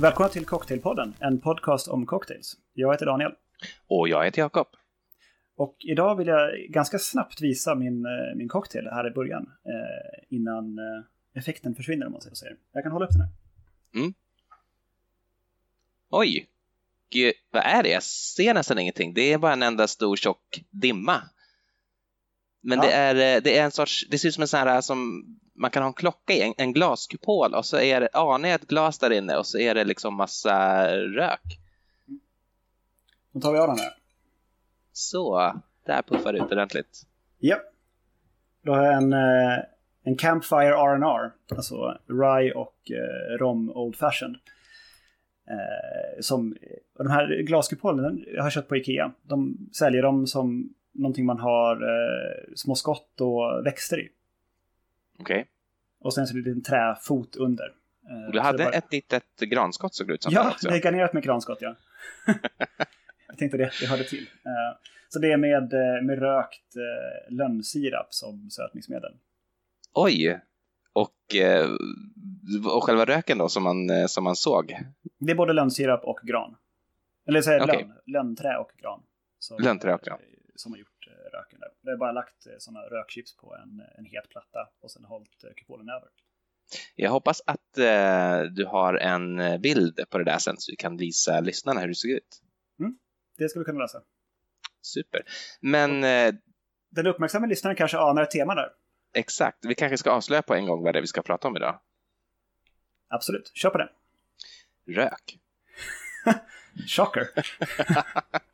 Välkomna till Cocktailpodden, en podcast om cocktails. Jag heter Daniel. Och jag heter Jakob. Och idag vill jag ganska snabbt visa min, eh, min cocktail här i början. Eh, innan eh, effekten försvinner om man säger. Jag kan hålla upp den här. Mm. Oj! Gud, vad är det? Jag ser nästan ingenting. Det är bara en enda stor tjock dimma. Men ja. det, är, eh, det är en sorts, det ser ut som en sån här som man kan ha en klocka i, en, en glaskupol och så är det, ja, ett glas där inne och så är det liksom massa rök. Då tar vi av den här. Så, där puffar det ut ordentligt. Ja. Då har jag en, eh, en Campfire R&R, alltså Rye och eh, Rom Old Fashioned. Eh, som, de här glaskupolerna jag har köpt på Ikea. De säljer dem som någonting man har små skott och växter i. Okej. Okay. Och sen så är det en träfot under. Eh, du hade bara... ett litet granskott såg det ut som. Ja, det är garnerat med granskott ja. jag tänkte det, det hörde till. Eh, så det är med, eh, med rökt lönnsirap som sötningsmedel. Oj! Och, och själva röken då som man, som man såg? Det är både lönnsirap och gran. Eller så är okay. lönn, lönnträ och gran. Som, lönnträ och gran. Som har gjort röken där. Det är bara lagt sådana rökchips på en, en het platta och sen hållit kupolen över. Jag hoppas att eh, du har en bild på det där sen så vi kan visa lyssnarna hur det ser ut. Mm, det ska vi kunna lösa. Super. Men... Eh, Den uppmärksamma lyssnaren kanske anar ett tema där. Exakt. Vi kanske ska avslöja på en gång vad det är vi ska prata om idag. Absolut. Kör på det. Rök. Chocker.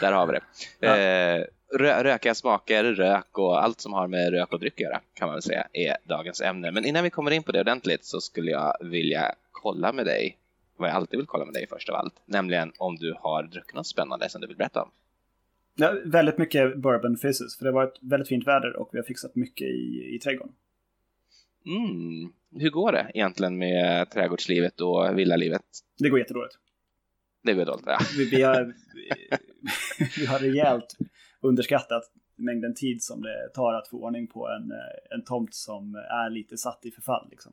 Där har vi det. Ja. Eh, rö rökiga smaker, rök och allt som har med rök och dryck att göra kan man väl säga är dagens ämne. Men innan vi kommer in på det ordentligt så skulle jag vilja kolla med dig vad jag alltid vill kolla med dig först av allt, nämligen om du har druckit något spännande som du vill berätta om. Ja, väldigt mycket bourbon fizzes, för det har varit väldigt fint väder och vi har fixat mycket i, i trädgården. Mm. Hur går det egentligen med trädgårdslivet och villalivet? Det går jättedåligt. Det går dåligt, ja. Vi, vi, har, vi har rejält underskattat mängden tid som det tar att få ordning på en, en tomt som är lite satt i förfall. Liksom.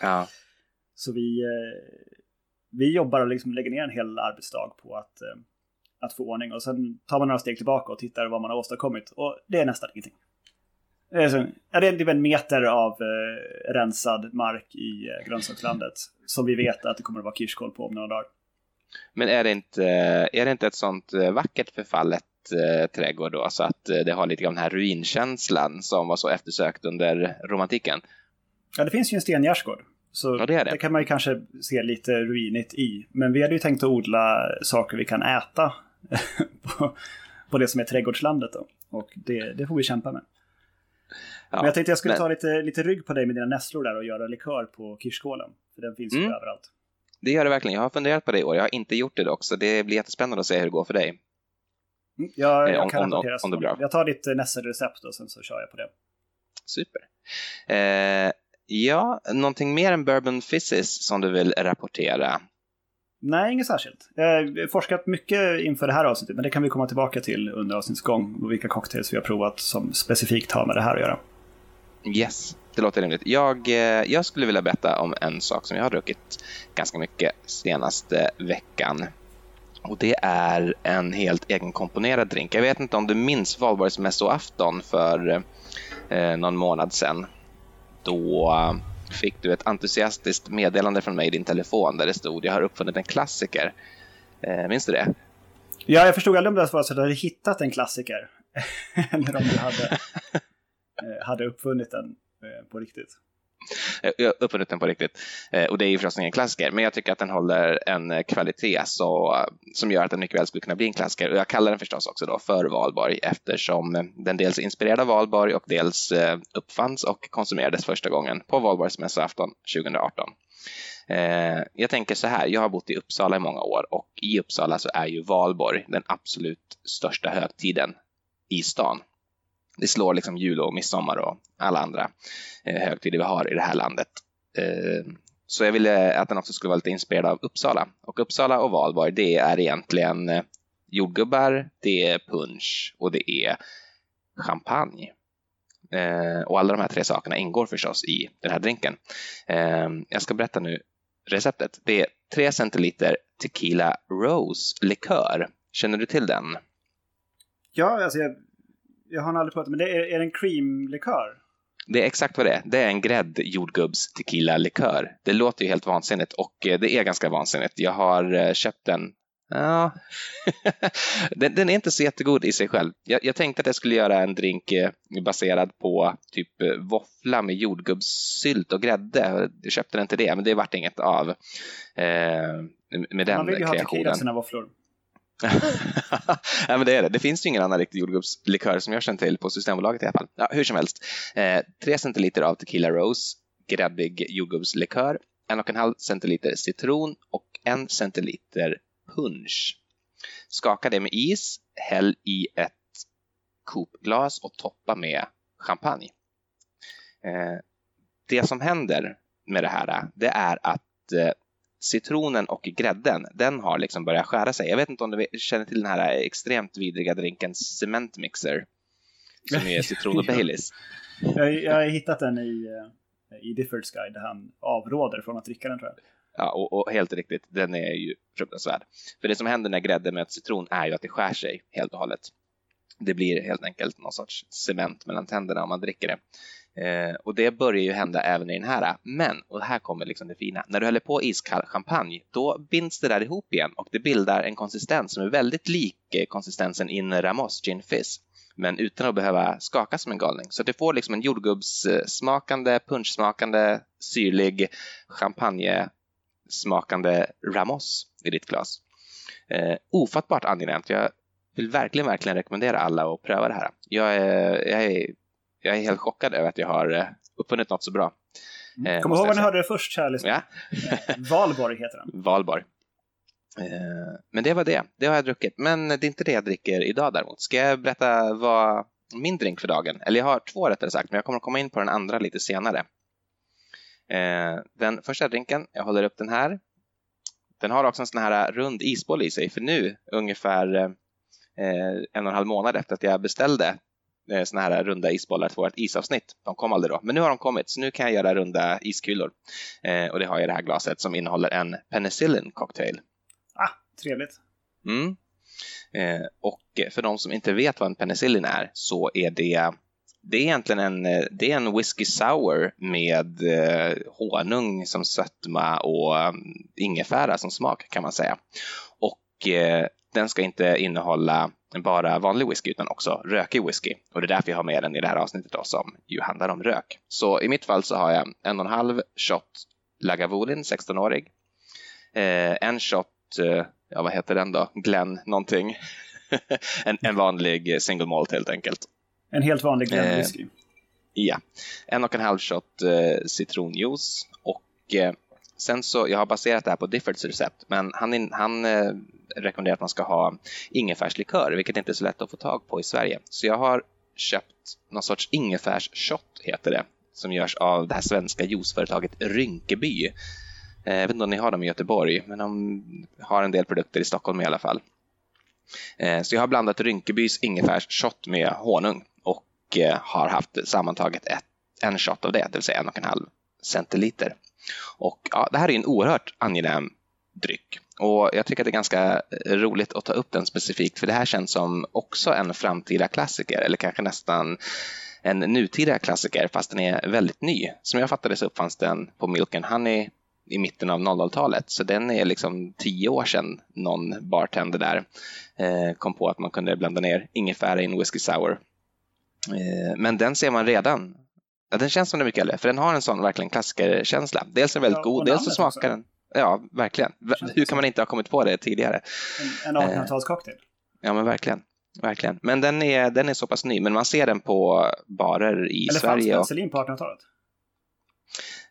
Ja. Så vi, vi jobbar och liksom lägger ner en hel arbetsdag på att att få ordning. Och sen tar man några steg tillbaka och tittar vad man har åstadkommit. Och det är nästan ingenting. Det är, så, ja, det är typ en meter av eh, rensad mark i eh, grönsakslandet. Som vi vet att det kommer att vara kirskål på om några dagar. Men är det inte, är det inte ett sånt eh, vackert förfallet eh, trädgård då? Så att eh, det har lite av den här ruinkänslan som var så eftersökt under romantiken? Ja, det finns ju en stengärdsgård. Så ja, det, det. det kan man ju kanske se lite ruinigt i. Men vi hade ju tänkt att odla saker vi kan äta på, på det som är trädgårdslandet. Då. Och det, det får vi kämpa med. Ja, men jag tänkte jag skulle men... ta lite, lite rygg på dig med dina nässlor där och göra likör på kirskålen. För den finns mm. ju överallt. Det gör det verkligen. Jag har funderat på det i år. Jag har inte gjort det dock, så det blir jättespännande att se hur det går för dig. Mm, jag, jag om, kan om, om, det blir Jag tar ditt nässelrecept och sen så kör jag på det. Super. Eh, ja, någonting mer än Bourbon Fizzes som du vill rapportera? Nej, inget särskilt. Jag har forskat mycket inför det här avsnittet, men det kan vi komma tillbaka till under avsnittets gång. Vilka cocktails vi har provat som specifikt har med det här att göra. Yes, det låter rimligt. Jag, eh, jag skulle vilja berätta om en sak som jag har druckit ganska mycket senaste veckan. Och det är en helt egenkomponerad drink. Jag vet inte om du minns valborgsmässoafton för eh, någon månad sedan. Då fick du ett entusiastiskt meddelande från mig i din telefon där det stod jag har uppfunnit en klassiker. Eh, minns du det? Ja, jag förstod aldrig om det var så att du hade hittat en klassiker. Eller om du hade, eh, hade uppfunnit den Eh, på riktigt. Eh, på riktigt. Eh, och det är ju förstås ingen klassiker, men jag tycker att den håller en eh, kvalitet så, som gör att den mycket väl skulle kunna bli en klassiker. Och jag kallar den förstås också då för Valborg eftersom den dels är inspirerad av Valborg och dels uppfanns och konsumerades första gången på Valborgsmässoafton 2018. Jag tänker så här, jag har bott i Uppsala i många år och i Uppsala så är ju Valborg den absolut största högtiden i stan det slår liksom jul och midsommar och alla andra eh, högtider vi har i det här landet. Eh, så jag ville att den också skulle vara lite inspirerad av Uppsala. Och Uppsala och Valborg, det är egentligen eh, jordgubbar, det är punch och det är champagne. Eh, och alla de här tre sakerna ingår förstås i den här drinken. Eh, jag ska berätta nu receptet. Det är 3 centiliter Tequila Rose likör. Känner du till den? Ja, alltså jag, jag har aldrig provat men det är, är det en creamlikör? Det är exakt vad det är. Det är en grädd jordgubbs tequila likör. Det låter ju helt vansinnigt och eh, det är ganska vansinnigt. Jag har eh, köpt den Ja, den, den, är inte så jättegod i sig själv. Jag, jag, tänkte att jag skulle göra en drink eh, baserad på typ våffla med jordgubbssylt och grädde. Jag köpte den till det, men det vart inget av eh, med den kreationen. Man vill ju ha tequila sina våfflor. ja, men det är det. Det finns ju ingen annan riktig jordgubbslikör som jag känner till på Systembolaget i alla fall. Ja, hur som helst. Eh, 3 centiliter av Tequila Rose, gräddig jordgubbslikör, en och en halv centiliter citron och en centiliter punch. Skaka det med is, häll i ett kopglas och toppa med champagne. Eh, det som händer med det här, eh, det är att eh, citronen och grädden, den har liksom börjat skära sig. Jag vet inte om du känner till den här extremt vidriga drinken Cement Mixer som är citron och Baileys. jag, jag har hittat den i, eh, i Diffords guide där han avråder från att dricka den tror jag. Ja, och, och, helt riktigt, den är ju fruktansvärd. För det som händer när grädde möter citron är ju att det skär sig helt och hållet. Det blir helt enkelt någon sorts cement mellan tänderna om man dricker det. Eh, och det börjar ju hända även i den här. Men, och här kommer liksom det fina, när du häller på iskall champagne, då binds det där ihop igen och det bildar en konsistens som är väldigt lik eh, konsistensen i en Ramos Gin Fizz men utan att behöva skaka som en galning. Så du får liksom en jordgubbssmakande, punschsmakande, syrlig, champagnesmakande Ramos i ditt glas. Eh, ofattbart angenämt. Jag vill verkligen, verkligen rekommendera alla att pröva det här. Jag är, jag är jag är helt chockad över att jag har eh, uppfunnit något så bra. Mm. Eh, Kom ihåg var ni hörde det först, kära Ja. Valborg heter den. Valborg. Eh, men det var det. Det har jag druckit. Men det är inte det jag dricker idag däremot. Ska jag berätta vad min drink för dagen? Eller jag har två rättare sagt, men jag kommer komma in på den andra lite senare. Den första drinken, jag håller upp den här. Den har också en sån här rund isboll i sig, för nu ungefär en och en halv månad efter att jag beställde Eh, såna här runda isbollar till vårt isavsnitt. De kom aldrig då, men nu har de kommit så nu kan jag göra runda iskulor. Eh, och det har jag i det här glaset som innehåller en penicillin cocktail. Ah, trevligt. Mm. Eh, och för de som inte vet vad en penicillin är så är det det är egentligen en, det är en whisky sour med eh, honung som sötma och um, ingefära som smak kan man säga. Och eh, den ska inte innehålla bara vanlig whisky utan också rökig whisky. Och det är därför jag har med den i det här avsnittet då, som ju handlar om rök. Så i mitt fall så har jag en och en halv shot Lagavulin, 16-årig. Eh, en shot, eh, ja vad heter den då, Glenn någonting. en, en vanlig single malt helt enkelt. En helt vanlig Glenn eh, whisky. Ja, en och en halv shot eh, citronjuice och eh, sen så, jag har baserat det här på Diffords recept, men han, han eh, rekommenderar att man ska ha ingefärslikör, vilket inte är så lätt att få tag på i Sverige. Så jag har köpt någon sorts ingefärsshot, heter det, som görs av det här svenska juiceföretaget Rynkeby. Eh, jag vet inte om ni har dem i Göteborg, men de har en del produkter i Stockholm i alla fall. Eh, så jag har blandat Rynkebys ingefärsshot med honung och eh, har haft sammantaget ett, en shot av det, det vill säga en och en halv centiliter. Och ja, det här är en oerhört angenäm dryck. Och jag tycker att det är ganska eh, roligt att ta upp den specifikt för det här känns som också en framtida klassiker eller kanske nästan en nutida klassiker fast den är väldigt ny. Som jag fattade så uppfanns den på Milk and Honey i mitten av 00-talet så den är liksom tio år sedan någon bartender där eh, kom på att man kunde blanda ner ingefära i en whisky sour. Eh, men den ser man redan Ja, den känns som den är mycket äldre, för den har en sån verkligen klassikerkänsla. Dels är den väldigt ja, god, dels så smakar den Ja, verkligen. Hur kan man inte ha kommit på det tidigare? En, en 1800-talscocktail. Eh, ja, men verkligen. Verkligen. Men den är, den är så pass ny, men man ser den på barer i Eller Sverige. Eller fanns penicillin på 1800-talet?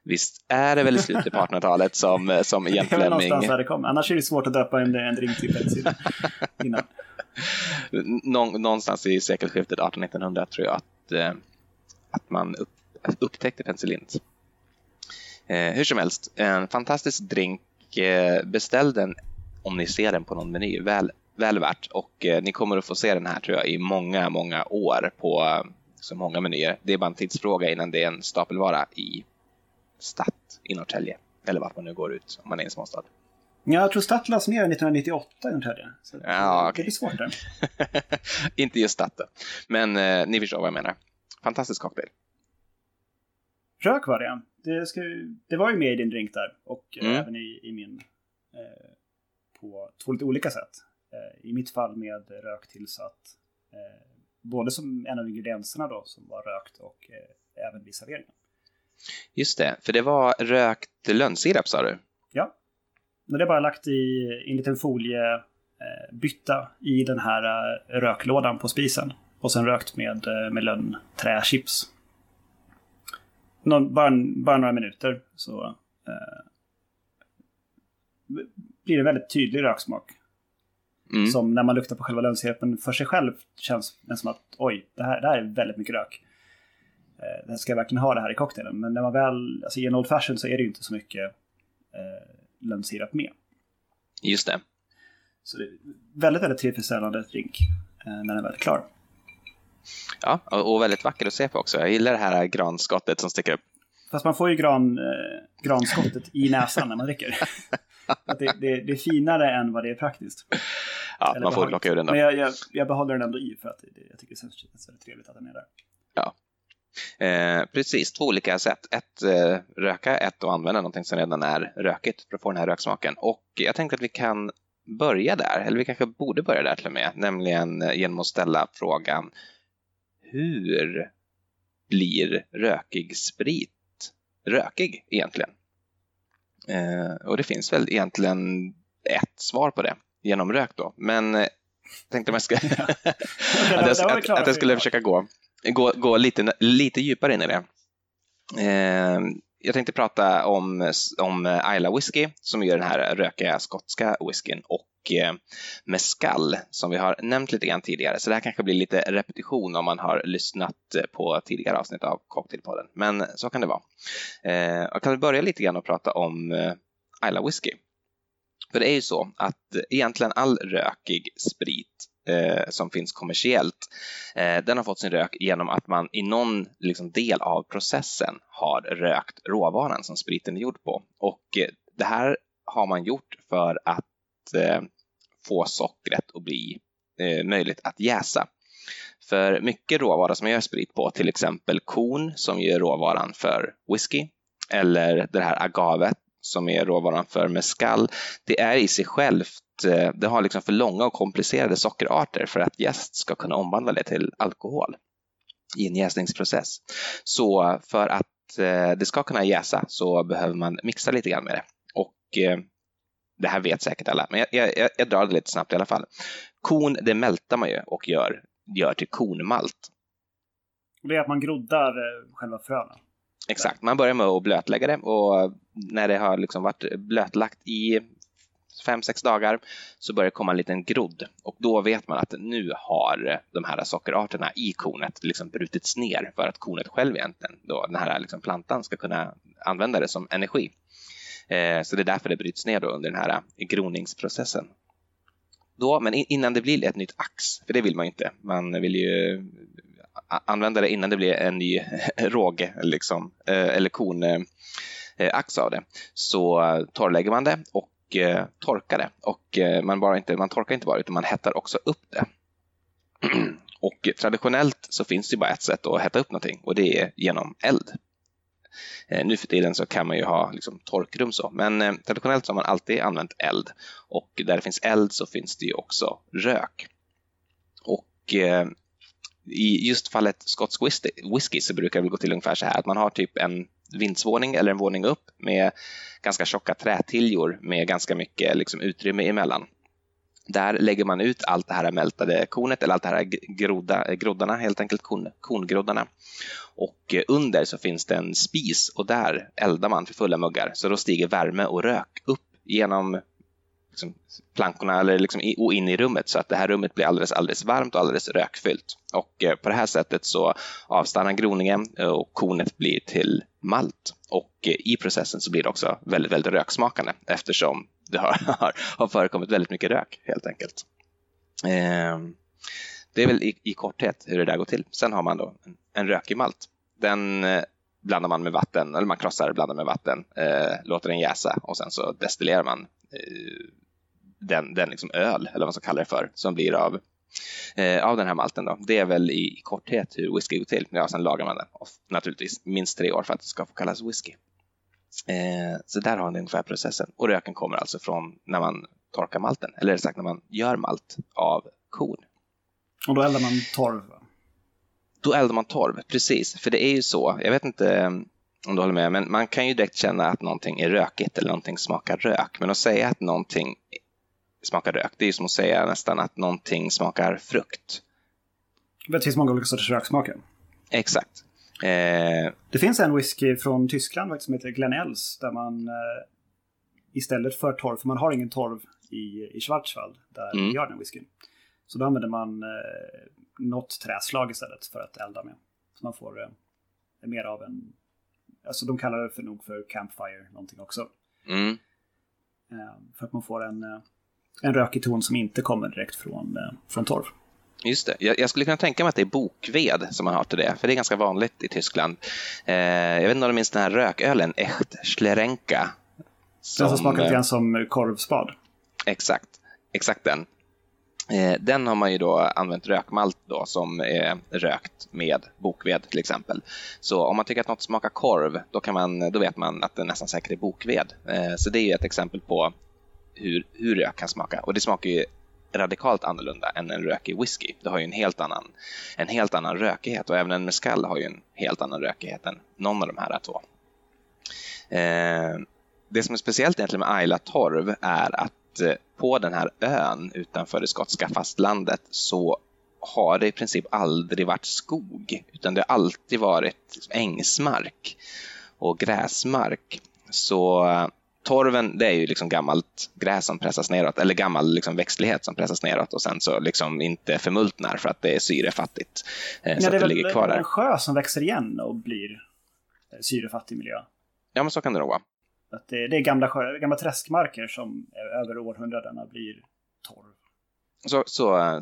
Visst är det väl i slutet på 1800-talet som, som Ian Fleming... någonstans där det kom. Annars är det svårt att döpa en, en drink till penicillin innan. Nå, någonstans i sekelskiftet 1800-1900 tror jag att, eh, att man upp, upptäckte penicillinet. Eh, hur som helst, en fantastisk drink. Eh, beställ den om ni ser den på någon meny. Väl, väl värt. Och eh, ni kommer att få se den här tror jag i många, många år på eh, så många menyer. Det är bara en tidsfråga innan det är en stapelvara i Statt i Norrtälje. Eller vart man nu går ut om man är i en småstad. Ja, jag tror Statt lades ner 1998 ungefär. Så ja, okay. Det är svårt där. Inte just Statt men eh, ni förstår vad jag menar. Fantastisk cocktail. Rök var det, det, ska, det var ju med i din drink där och mm. även i, i min. Eh, på två lite olika sätt. Eh, I mitt fall med röktillsatt. Eh, både som en av ingredienserna då som var rökt och eh, även vid serveringen. Just det, för det var rökt lönnsirap sa du? Ja. Men det är bara lagt i en liten foliebytta i den här röklådan på spisen. Och sen rökt med, med lönnträchips. Någon, bara, bara några minuter så eh, blir det väldigt tydlig röksmak. Mm. Som när man luktar på själva lönnsirapen för sig själv känns det som att oj, det här, det här är väldigt mycket rök. Eh, ska jag verkligen ha det här i cocktailen? Men när man väl, alltså i en Old Fashion så är det ju inte så mycket eh, lönnsirap med. Just det. Så det är väldigt, väldigt tillfredsställande drink eh, när den väl är klar. Ja, och väldigt vacker att se på också. Jag gillar det här granskottet som sticker upp. Fast man får ju gran, eh, granskottet i näsan när man dricker. det, det, det, är finare än vad det är praktiskt. Ja, Eller man får plocka ur den då. Men jag, jag, jag, behåller den ändå i för att det, jag tycker det känns väldigt trevligt att den är där. Ja. Eh, precis, två olika sätt. Ett eh, röka, ett att använda någonting som redan är rökigt för att få den här röksmaken. Och jag tänkte att vi kan börja där, eller vi kanske borde börja där till och med, nämligen eh, genom att ställa frågan hur blir rökig sprit rökig egentligen? Eh, och det finns väl egentligen ett svar på det, genom rök då. Men eh, tänkte man ska, att, jag, att, att jag skulle försöka gå, gå, gå lite, lite djupare in i det. Eh, jag tänkte prata om, om Isla Whisky som gör den här rökiga skotska whiskyn och eh, mescal som vi har nämnt lite grann tidigare. Så det här kanske blir lite repetition om man har lyssnat eh, på tidigare avsnitt av Cocktailpodden. Men så kan det vara. Eh, jag kan börja lite grann och prata om eh, Isla Whisky. För det är ju så att egentligen all rökig sprit eh, som finns kommersiellt, eh, den har fått sin rök genom att man i någon liksom, del av processen har rökt råvaran som spriten är gjord på. Och eh, det här har man gjort för att eh, få sockret att bli eh, möjligt att jäsa. För mycket råvara som man gör sprit på, till exempel korn som är råvaran för whisky, eller det här agavet som är råvaran för mescal, det är i sig självt, det har liksom för långa och komplicerade sockerarter för att jäst ska kunna omvandla det till alkohol i en jäsningsprocess. Så för att eh, det ska kunna jäsa så behöver man mixa lite grann med det. Och eh, det här vet säkert alla, men jag, jag, jag drar det lite snabbt i alla fall. Korn, det mältar man ju och gör, gör till kornmalt. Det är att man groddar själva fröna? Exakt, man börjar med att blötlägga det och när det har liksom varit blötlagt i fem, sex dagar så börjar det komma en liten grodd och då vet man att nu har de här sockerarterna i kornet liksom brutits ner för att kornet själv egentligen, då den här liksom plantan ska kunna använda det som energi. Eh, så det är därför det bryts ner då under den här groningsprocessen. Då, men innan det blir ett nytt ax, för det vill man ju inte. Man vill ju eh, använda det innan det blir en ny råge liksom, eh, eller kornax av det. Så eh, torrlägger man det och eh, torkar det. Och eh, man, bara inte, man torkar inte bara utan man hettar också upp det. Och traditionellt så finns det bara ett sätt att hetta upp någonting och det är genom eld. Eh, nu för tiden så kan man ju ha liksom torkrum så, men eh, traditionellt så har man alltid använt eld och där det finns eld så finns det ju också rök. Och eh, i just fallet skotsk whisky så brukar det gå till ungefär så här att man har typ en vindsvåning eller en våning upp med ganska tjocka trätiljor med ganska mycket liksom utrymme emellan. Där lägger man ut allt det här mältade kornet eller allt det här groda, groddarna, helt enkelt korn, korngroddarna. Och eh, under så finns det en spis och där eldar man för fulla muggar så då stiger värme och rök upp genom liksom, plankorna eller liksom, och in i rummet så att det här rummet blir alldeles, alldeles varmt och alldeles rökfyllt. Och eh, på det här sättet så avstannar groningen eh, och kornet blir till malt. Och eh, i processen så blir det också väldigt, väldigt röksmakande eftersom det har, har, har förekommit väldigt mycket rök helt enkelt. Eh, det är väl i, i, korthet hur det där går till. Sen har man då en, en rökig malt. Den eh, blandar man med vatten, eller man krossar, blandar med vatten, eh, låter den jäsa och sen så destillerar man eh, den, den liksom öl, eller vad man ska kalla det för, som blir av, eh, av den här malten. Då. Det är väl i, korthet hur whisky går till. Ja, sen lagar man den, och naturligtvis minst tre år för att det ska få kallas whisky. Eh, så där har ni ungefär processen. Och röken kommer alltså från när man torkar malten, eller rättare sagt när man gör malt av korn. Och då eldar man torv? Då eldar man torv, precis. För det är ju så, jag vet inte eh, om du håller med, men man kan ju direkt känna att någonting är rökigt eller någonting smakar rök. Men att säga att någonting smakar rök, det är som att säga nästan att någonting smakar frukt. Det finns många olika sorters röksmaker. Exakt. Eh... Det finns en whisky från Tyskland som heter Glenells där man eh, istället för torv, för man har ingen torv i, i Schwarzwald där mm. vi gör den whiskyn. Så då använder man eh, något träslag istället för att elda med. Så man får eh, mer av en, alltså de kallar det för nog för campfire någonting också. Mm. Eh, för att man får en, eh, en rökig ton som inte kommer direkt från, eh, från torv. Just det. Jag, jag, skulle kunna tänka mig att det är bokved som man har till det, för det är ganska vanligt i Tyskland. Eh, jag vet inte om du minns den här rökölen, Echt Schlerenka. Som, den som smakar lite grann som korvspad. Exakt, exakt den. Eh, den har man ju då använt rökmalt då som är rökt med bokved till exempel. Så om man tycker att något smakar korv, då, kan man, då vet man att det nästan säkert är bokved. Eh, så det är ju ett exempel på hur, hur rök kan smaka. Och det smakar ju radikalt annorlunda än en rökig whisky. Det har ju en helt annan, en helt annan rökighet och även en mescal har ju en helt annan rökighet än någon av de här två. Eh, det som är speciellt egentligen med Ayla torv är att Eh, på den här ön utanför det skotska fastlandet så har det i princip aldrig varit skog, utan det har alltid varit ängsmark och gräsmark. Så eh, torven, det är ju liksom gammalt gräs som pressas neråt, eller gammal liksom växtlighet som pressas neråt och sen så liksom inte förmultnar för att det är syrefattigt. Eh, ja, så det är det ligger kvar där. en sjö som växer igen och blir syrefattig miljö. Ja, men så kan det nog vara. Att det, det är gamla, sjö, gamla träskmarker som över århundradena blir torv. Så, så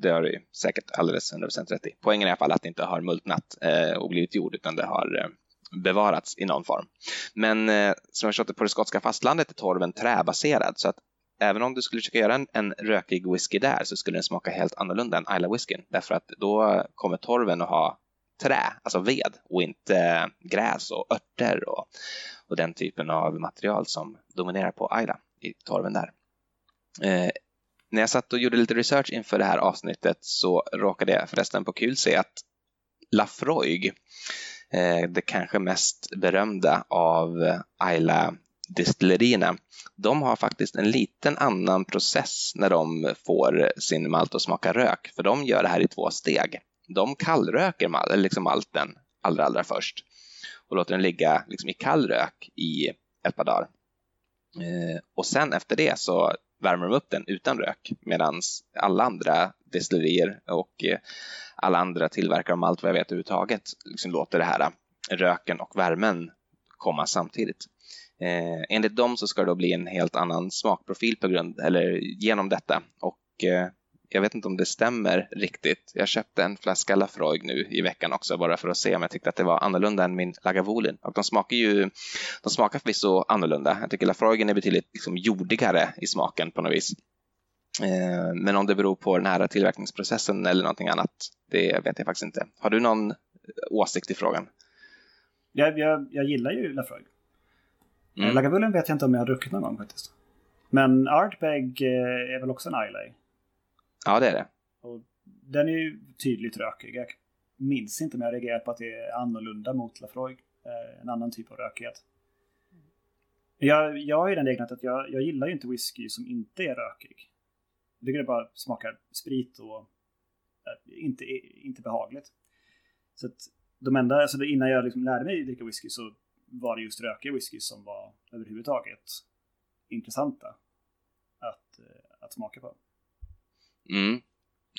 det har du säkert alldeles 100% rätt i. Poängen är i alla fall att det inte har multnat eh, och blivit jord utan det har eh, bevarats i någon form. Men eh, som jag förstått det på det skotska fastlandet är torven träbaserad så att även om du skulle försöka göra en, en rökig whisky där så skulle den smaka helt annorlunda än Isla whiskyn därför att då kommer torven att ha trä, alltså ved och inte eh, gräs och örter och, och den typen av material som dominerar på Isla i torven där. Eh, när jag satt och gjorde lite research inför det här avsnittet så råkade jag förresten på kul se att Lafroig, Eh, det kanske mest berömda av eh, Ayla distillerierna, de har faktiskt en liten annan process när de får sin malt att smaka rök, för de gör det här i två steg. De kallröker mal, liksom malten allra, allra först och låter den ligga liksom i kall rök i ett par dagar. Eh, och sen efter det så värmer de upp den utan rök medan alla andra destillerier och eh, alla andra tillverkare om allt vad jag vet överhuvudtaget liksom låter det här eh, röken och värmen komma samtidigt. Eh, enligt dem så ska det då bli en helt annan smakprofil på grund eller genom detta och eh, jag vet inte om det stämmer riktigt. Jag köpte en flaska Lafroig nu i veckan också bara för att se om jag tyckte att det var annorlunda än min Lagavulin. Och de smakar ju, de smakar förvisso annorlunda. Jag tycker Lafroigen är betydligt liksom jordigare i smaken på något vis. Eh, men om det beror på den här tillverkningsprocessen eller någonting annat, det vet jag faktiskt inte. Har du någon åsikt i frågan? Jag, jag, jag gillar ju Lafroig. Mm. Lagavulin vet jag inte om jag har druckit någon gång faktiskt. Men Artbag eh, är väl också en Islay? Ja, det är det. Och den är ju tydligt rökig. Jag minns inte om jag reagerat på att det är annorlunda mot Lafroig. Eh, en annan typ av rökighet. Jag, jag är den egna att jag, jag gillar ju inte whisky som inte är rökig. Jag tycker det bara smakar sprit och äh, inte, inte behagligt. Så att de enda, alltså innan jag liksom lärde mig dricka whisky så var det just rökiga whisky som var överhuvudtaget intressanta att, eh, att smaka på. Mm.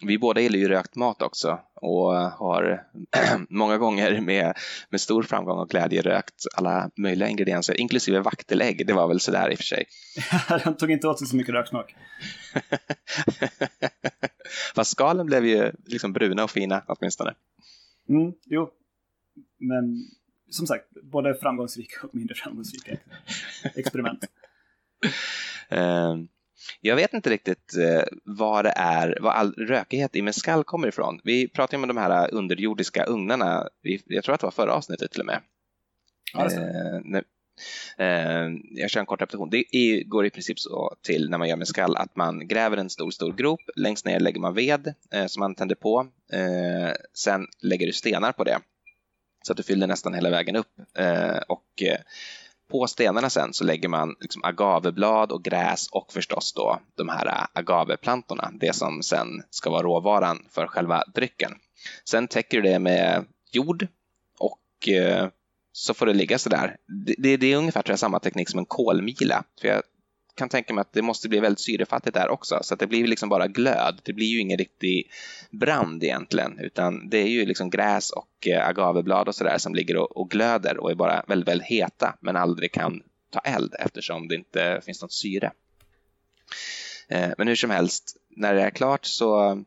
Vi båda gillar ju rökt mat också och har många gånger med, med stor framgång och glädje rökt alla möjliga ingredienser, inklusive vaktelägg. Det var väl sådär i och för sig. De tog inte åt sig så mycket röksmak. Fast skalen blev ju liksom bruna och fina åtminstone. Mm, jo, men som sagt, både framgångsrika och mindre framgångsrika experiment. Ehm, jag vet inte riktigt uh, vad det är, vad all rökighet i mezcal kommer ifrån. Vi pratade om de här underjordiska ugnarna, jag tror att det var förra avsnittet till och med. Uh, Eh, jag kör en kort repetition. Det är, går i princip så till när man gör mezcal att man gräver en stor, stor grop. Längst ner lägger man ved eh, som man tänder på. Eh, sen lägger du stenar på det så att du fyller nästan hela vägen upp. Eh, och eh, på stenarna sen så lägger man liksom agaveblad och gräs och förstås då de här agaveplantorna, det som sen ska vara råvaran för själva drycken. Sen täcker du det med jord och eh, så får det ligga sådär. Det, det, det är ungefär tror jag, samma teknik som en kolmila. För jag kan tänka mig att det måste bli väldigt syrefattigt där också, så att det blir liksom bara glöd. Det blir ju ingen riktig brand egentligen, utan det är ju liksom gräs och eh, agaveblad och sådär som ligger och, och, glöder och är bara väldigt, väldigt heta, men aldrig kan ta eld eftersom det inte finns något syre. Eh, men hur som helst, när det är klart så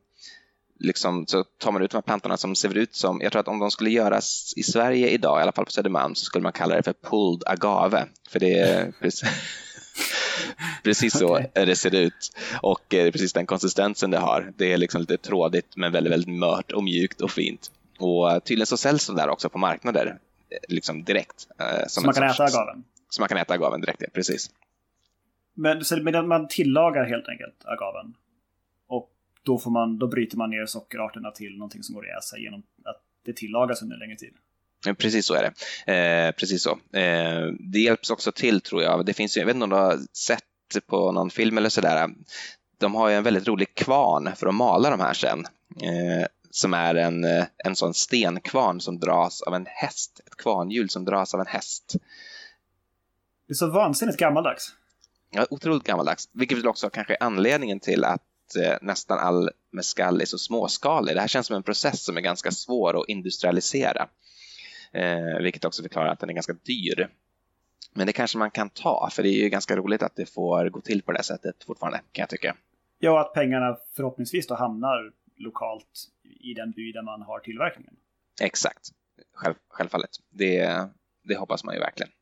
liksom, så tar man ut de här plantorna som ser ut som, jag tror att om de skulle göras i Sverige idag, i alla fall på Södermalm, så skulle man kalla det för pulled agave. För det är precis, så okay. det ser ut. Och det är precis den konsistensen det har. Det är liksom lite trådigt men väldigt, väldigt mört och mjukt och fint. Och tydligen så säljs de där också på marknader liksom direkt. Eh, som så man kan äta agaven? Så man kan äta agaven direkt, ja, precis. Men, så, men man tillagar helt enkelt agaven? då, får man, då bryter man ner sockerarterna till någonting som går att jäsa genom att det tillagas under längre tid. Precis så är det. Eh, precis så. Eh, det hjälps också till tror jag. Det finns, jag vet inte om du har sett på någon film eller sådär. De har ju en väldigt rolig kvarn för att mala de här sen. Eh, som är en, en sån stenkvarn som dras av en häst. Ett kvarnhjul som dras av en häst. Det är så vansinnigt gammaldags. Ja, otroligt gammaldags. Vilket väl också kanske är anledningen till att eh, nästan all mescal är så småskalig. Det här känns som en process som är ganska svår att industrialisera. Eh, vilket också förklarar att den är ganska dyr. Men det kanske man kan ta, för det är ju ganska roligt att det får gå till på det sättet fortfarande, kan jag tycka. Ja, att pengarna förhoppningsvis då hamnar lokalt i den by där man har tillverkningen. Exakt, Själv, självfallet. Det, det hoppas man ju verkligen.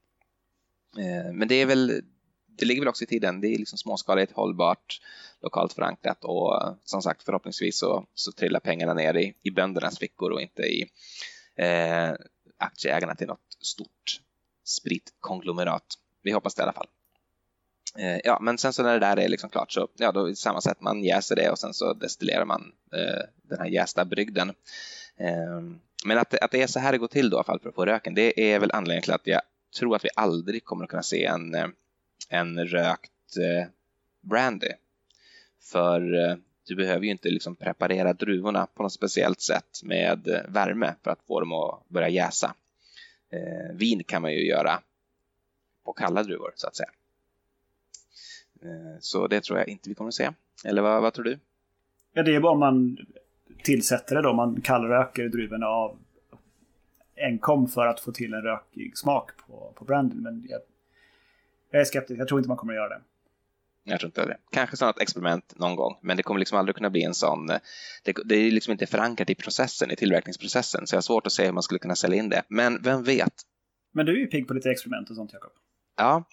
Eh, men det är väl det ligger väl också i tiden. Det är liksom småskaligt, hållbart, lokalt förankrat och som sagt förhoppningsvis så, så trillar pengarna ner i, i böndernas fickor och inte i eh, aktieägarna till något stort spritt konglomerat. Vi hoppas det i alla fall. Eh, ja, men sen så när det där är liksom klart så ja, då samma sätt man jäser det och sen så destillerar man eh, den här jästa brygden. Eh, men att, att det är så här det går till då i alla fall för att få röken, det är väl anledningen till att jag tror att vi aldrig kommer att kunna se en eh, en rökt eh, brandy. För eh, du behöver ju inte liksom preparera druvorna på något speciellt sätt med eh, värme för att få dem att börja jäsa. Eh, vin kan man ju göra på kalla druvor så att säga. Eh, så det tror jag inte vi kommer att se. Eller vad, vad tror du? Ja, det är bara om man tillsätter det då. Man kallröker druvorna av enkom för att få till en rökig smak på, på branden. Men jag jag är skeptisk, jag tror inte man kommer att göra det. Jag tror inte det. Kanske sådant experiment någon gång, men det kommer liksom aldrig kunna bli en sån. Eh, det, det är liksom inte förankrat i processen, i tillverkningsprocessen, så jag har svårt att se hur man skulle kunna sälja in det. Men vem vet? Men du är ju pigg på lite experiment och sånt, Jakob. Ja,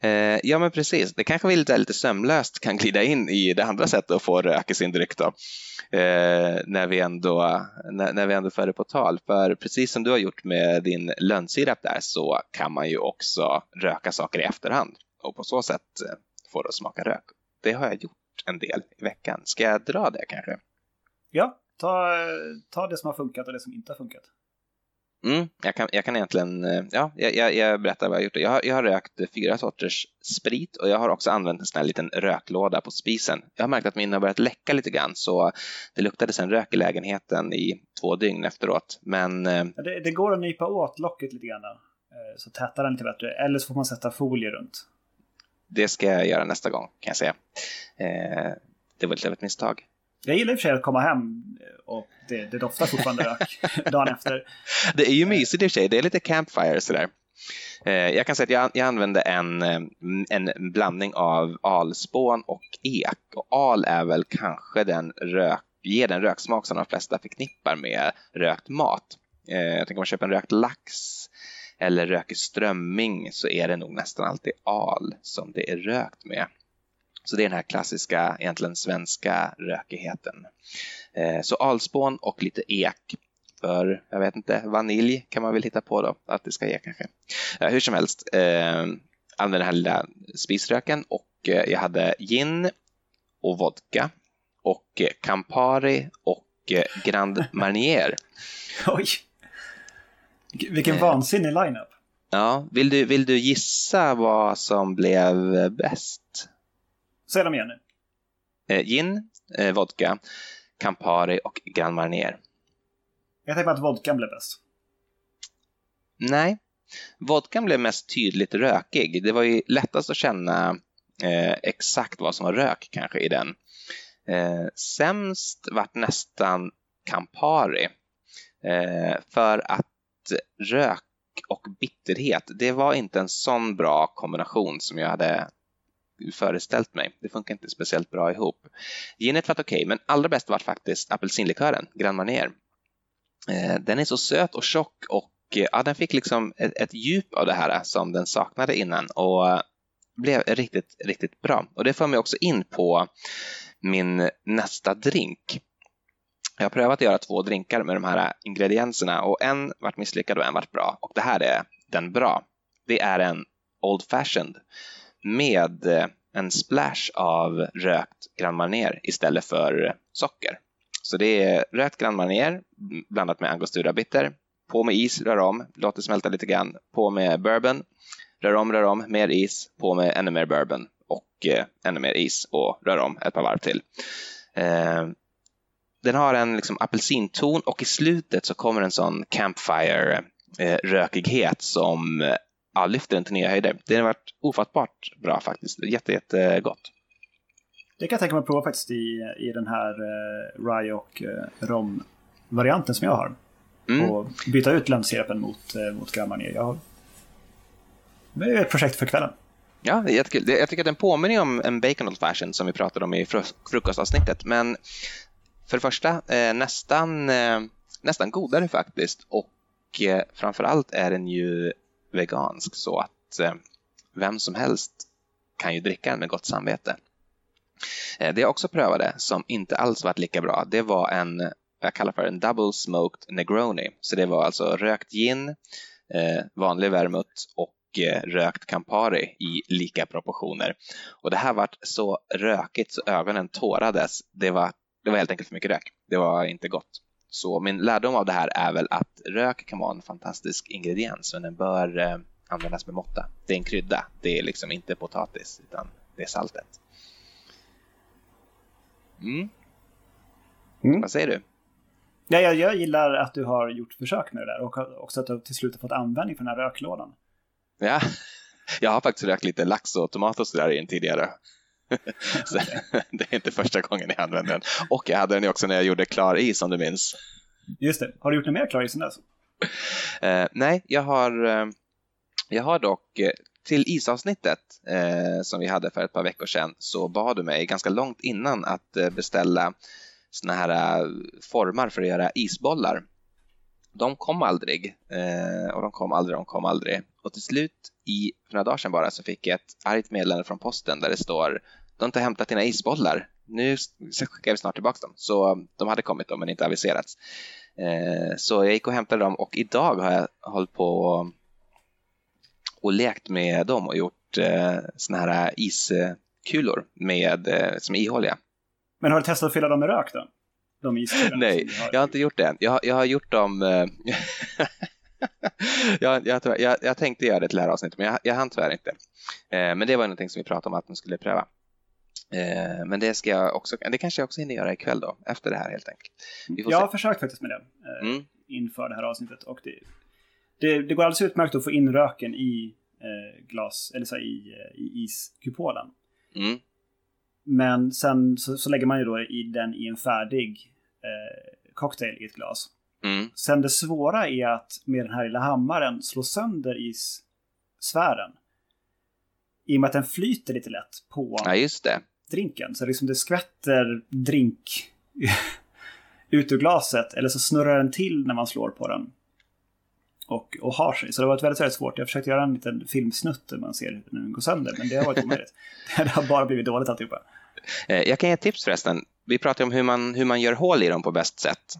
eh, ja men precis. Det kanske vi lite, lite sömlöst kan glida in i det andra sättet att få rök i sin dryck då. Eh, när, vi ändå, när, när vi ändå för det på tal. För precis som du har gjort med din lönnsirap där så kan man ju också röka saker i efterhand och på så sätt eh, få det att smaka rök. Det har jag gjort en del i veckan. Ska jag dra det kanske? Ja, ta, ta det som har funkat och det som inte har funkat. Mm, jag, kan, jag kan egentligen, eh, ja, jag, jag berättar vad jag har gjort. Jag har, jag har rökt fyra sorters sprit och jag har också använt en sån här liten röklåda på spisen. Jag har märkt att min har börjat läcka lite grann så det luktade sen rök i lägenheten i två dygn efteråt. Men... Eh, det, det, går att nypa åt locket lite grann eh, så tätar den lite bättre. Eller så får man sätta folie runt. Det ska jag göra nästa gång kan jag säga. det var lite av ett misstag. Jag gillar i och för sig att komma hem och det, det doftar fortfarande rök dagen efter. Det är ju mysigt i och för sig, det är lite campfire sådär. Eh, jag kan säga att jag, jag använde en, eh, en blandning av alspån och ek. Och al är väl kanske den rök, ger den röksmak som de flesta förknippar med rökt mat. Eh, jag tänker om man köper en rökt lax eller rökig strömming så är det nog nästan alltid al som det är rökt med. Så det är den här klassiska, egentligen svenska rökigheten. Eh, så alspån och lite ek. För, jag vet inte, vanilj kan man väl hitta på då, att det ska ge kanske. Hur som helst, eh, använde den här lilla spisröken och eh, jag hade gin och vodka och Campari och Grand Marnier. Oj! Vilken vansinnig lineup. Ja, vill du, vill du gissa vad som blev bäst? Säg dem igen nu. Eh, gin, eh, vodka, Campari och Grand Marnier. Jag tänker att vodkan blev bäst. Nej, vodkan blev mest tydligt rökig. Det var ju lättast att känna eh, exakt vad som var rök kanske i den. Eh, sämst vart nästan Campari. Eh, för att rök och bitterhet, det var inte en sån bra kombination som jag hade föreställt mig. Det funkar inte speciellt bra ihop. Ginet var okej, okay, men allra bäst var faktiskt apelsinlikören, Grand Marnier. Eh, den är så söt och tjock och eh, ja, den fick liksom ett, ett djup av det här som den saknade innan och eh, blev riktigt, riktigt bra. Och det för mig också in på min nästa drink. Jag har prövat att göra två drinkar med de här ingredienserna och en vart misslyckad och en vart bra. Och det här är den bra. Det är en Old Fashioned med eh, en splash av rökt Grand Marnier istället för socker. Så det är rökt Grand Marnier blandat med Angostura bitter. På med is, rör om, låt det smälta lite grann. På med bourbon, rör om, rör om, mer is, på med ännu mer bourbon och eh, ännu mer is och rör om ett par varv till. Eh, den har en liksom, apelsinton och i slutet så kommer en sån campfire eh, som ja, lyfter den till nya höjder. Det har varit ofattbart bra faktiskt. Jätte, jättegott. Det kan jag tänka mig att prova faktiskt i, i den här eh, rye och eh, rom-varianten som jag har. Mm. Och byta ut lönnsirapen mot, eh, mot Gammarnier. Jag... Det är ett projekt för kvällen. Ja, det är jättekul. Jag tycker att den påminner om en bacon old fashion som vi pratade om i frukostavsnittet. Men för det första eh, nästan, eh, nästan godare faktiskt. Och eh, framförallt är den ju vegansk så att eh, vem som helst kan ju dricka den med gott samvete. Eh, det jag också prövade som inte alls varit lika bra, det var en, jag kallar för en double smoked negroni. Så det var alltså rökt gin, eh, vanlig vermouth och eh, rökt Campari i lika proportioner. Och det här vart så rökigt så ögonen tårades. Det var, det var helt enkelt för mycket rök. Det var inte gott. Så min lärdom av det här är väl att rök kan vara en fantastisk ingrediens men den bör eh, användas med måtta. Det är en krydda, det är liksom inte potatis utan det är saltet. Mm. Mm. Vad säger du? Ja, jag, jag gillar att du har gjort försök med det där och också att du till slut har fått användning för den här röklådan. Ja, jag har faktiskt rökt lite lax och tomatos där i en tidigare. Det är inte första gången jag använder den. Och jag hade den också när jag gjorde klar is om du minns. Just det. Har du gjort något mer klar is än dess? Uh, nej, jag har, uh, jag har dock uh, till isavsnittet som vi hade för ett par veckor sedan så bad du mig ganska långt innan att beställa såna här formar för att göra isbollar. De kom aldrig och de kom aldrig, de kom aldrig. Och till slut i, för några dagar sedan bara så fick jag ett argt meddelande från posten där det står du har inte hämtat dina isbollar. Nu skickar vi snart tillbaka dem. Så de hade kommit då, men inte aviserats. Eh, så jag gick och hämtade dem och idag har jag hållit på och lekt med dem och gjort eh, såna här iskulor med, eh, som är ihåliga. Men har du testat att fylla dem med rök då? De Nej, jag har inte gjort det. Jag, jag har gjort dem... jag, jag, jag, jag, tänkte göra det till det här avsnittet, men jag, jag hann tyvärr inte. men det var någonting som vi pratade om att man skulle pröva. Eh, men det ska jag också, det kanske jag också hinner göra ikväll då, efter det här helt enkelt. jag har försökt faktiskt med det eh, mm. inför det här avsnittet och det, det, det, går alldeles utmärkt att få in röken i eh, glas, eller så här, i, eh, i iskupolen. Mm. Men sen så, så, lägger man ju då i den i en färdig eh, cocktail i ett glas. Mm. Sen det svåra är att med den här lilla hammaren slå sönder issfären. I och med att den flyter lite lätt på ja, just det drinken. Så liksom det skvätter drink ut ur glaset eller så snurrar den till när man slår på den. och, och har sig. Så det har varit väldigt, väldigt svårt. Jag försökte göra en liten filmsnutt där man ser hur den går sönder, men det har varit omöjligt. det har bara blivit dåligt alltihopa. Eh, jag kan ge ett tips förresten. Vi pratade om hur man, hur man gör hål i dem på bäst sätt.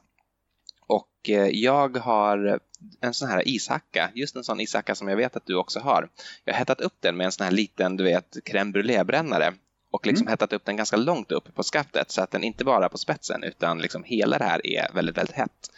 Och eh, jag har en sån här ishacka, just en sån ishacka som jag vet att du också har. Jag har hettat upp den med en sån här liten, du vet, crème brûlée-brännare och liksom mm. hettat upp den ganska långt upp på skaftet så att den inte bara är på spetsen utan liksom hela det här är väldigt, väldigt hett.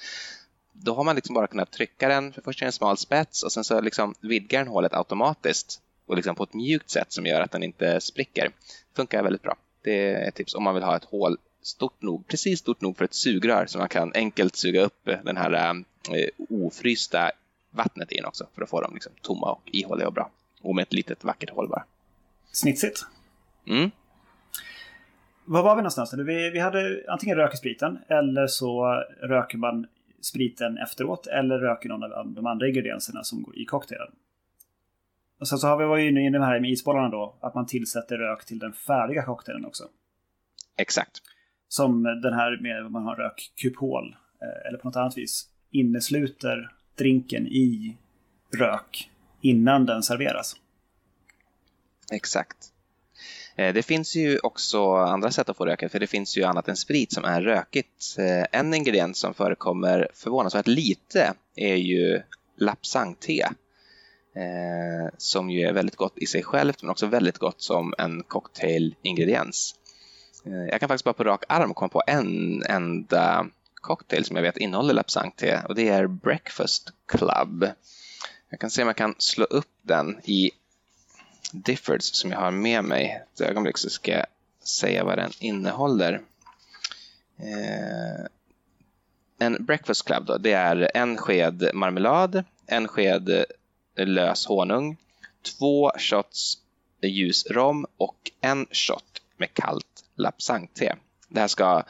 Då har man liksom bara kunnat trycka den, för först är det en smal spets och sen så liksom vidgar den hålet automatiskt och liksom på ett mjukt sätt som gör att den inte spricker. Funkar väldigt bra. Det är ett tips om man vill ha ett hål stort nog, precis stort nog för ett sugrör så man kan enkelt suga upp den här eh, ofrysta vattnet in också för att få dem liksom tomma och ihåliga och bra. Och med ett litet vackert hål bara. Snitsigt. Mm. Var var vi någonstans? Vi, vi hade antingen röker spriten eller så röker man spriten efteråt eller röker någon av de andra ingredienserna som går i cocktailen. Och sen så har vi varit inne i de här med isbollarna då, att man tillsätter rök till den färdiga cocktailen också. Exakt. Som den här med att man har rökkupol eh, eller på något annat vis innesluter drinken i rök innan den serveras. Exakt. Eh, det finns ju också andra sätt att få röka, för det finns ju annat än sprit som är rökigt. Eh, en ingrediens som förekommer förvånansvärt lite är ju Lapsangte. Som ju är väldigt gott i sig självt men också väldigt gott som en cocktailingrediens. Eh, jag kan faktiskt bara på rak arm komma på en enda cocktail som jag vet innehåller lapsang-te och det är Breakfast Club. Jag kan se om jag kan slå upp den i Diffords som jag har med mig. Ett ögonblick så ska jag säga vad den innehåller. Eh, en breakfast club då, det är en sked marmelad, en sked lös honung, två shots ljus rom och en shot med kallt lapsangte. Det här ska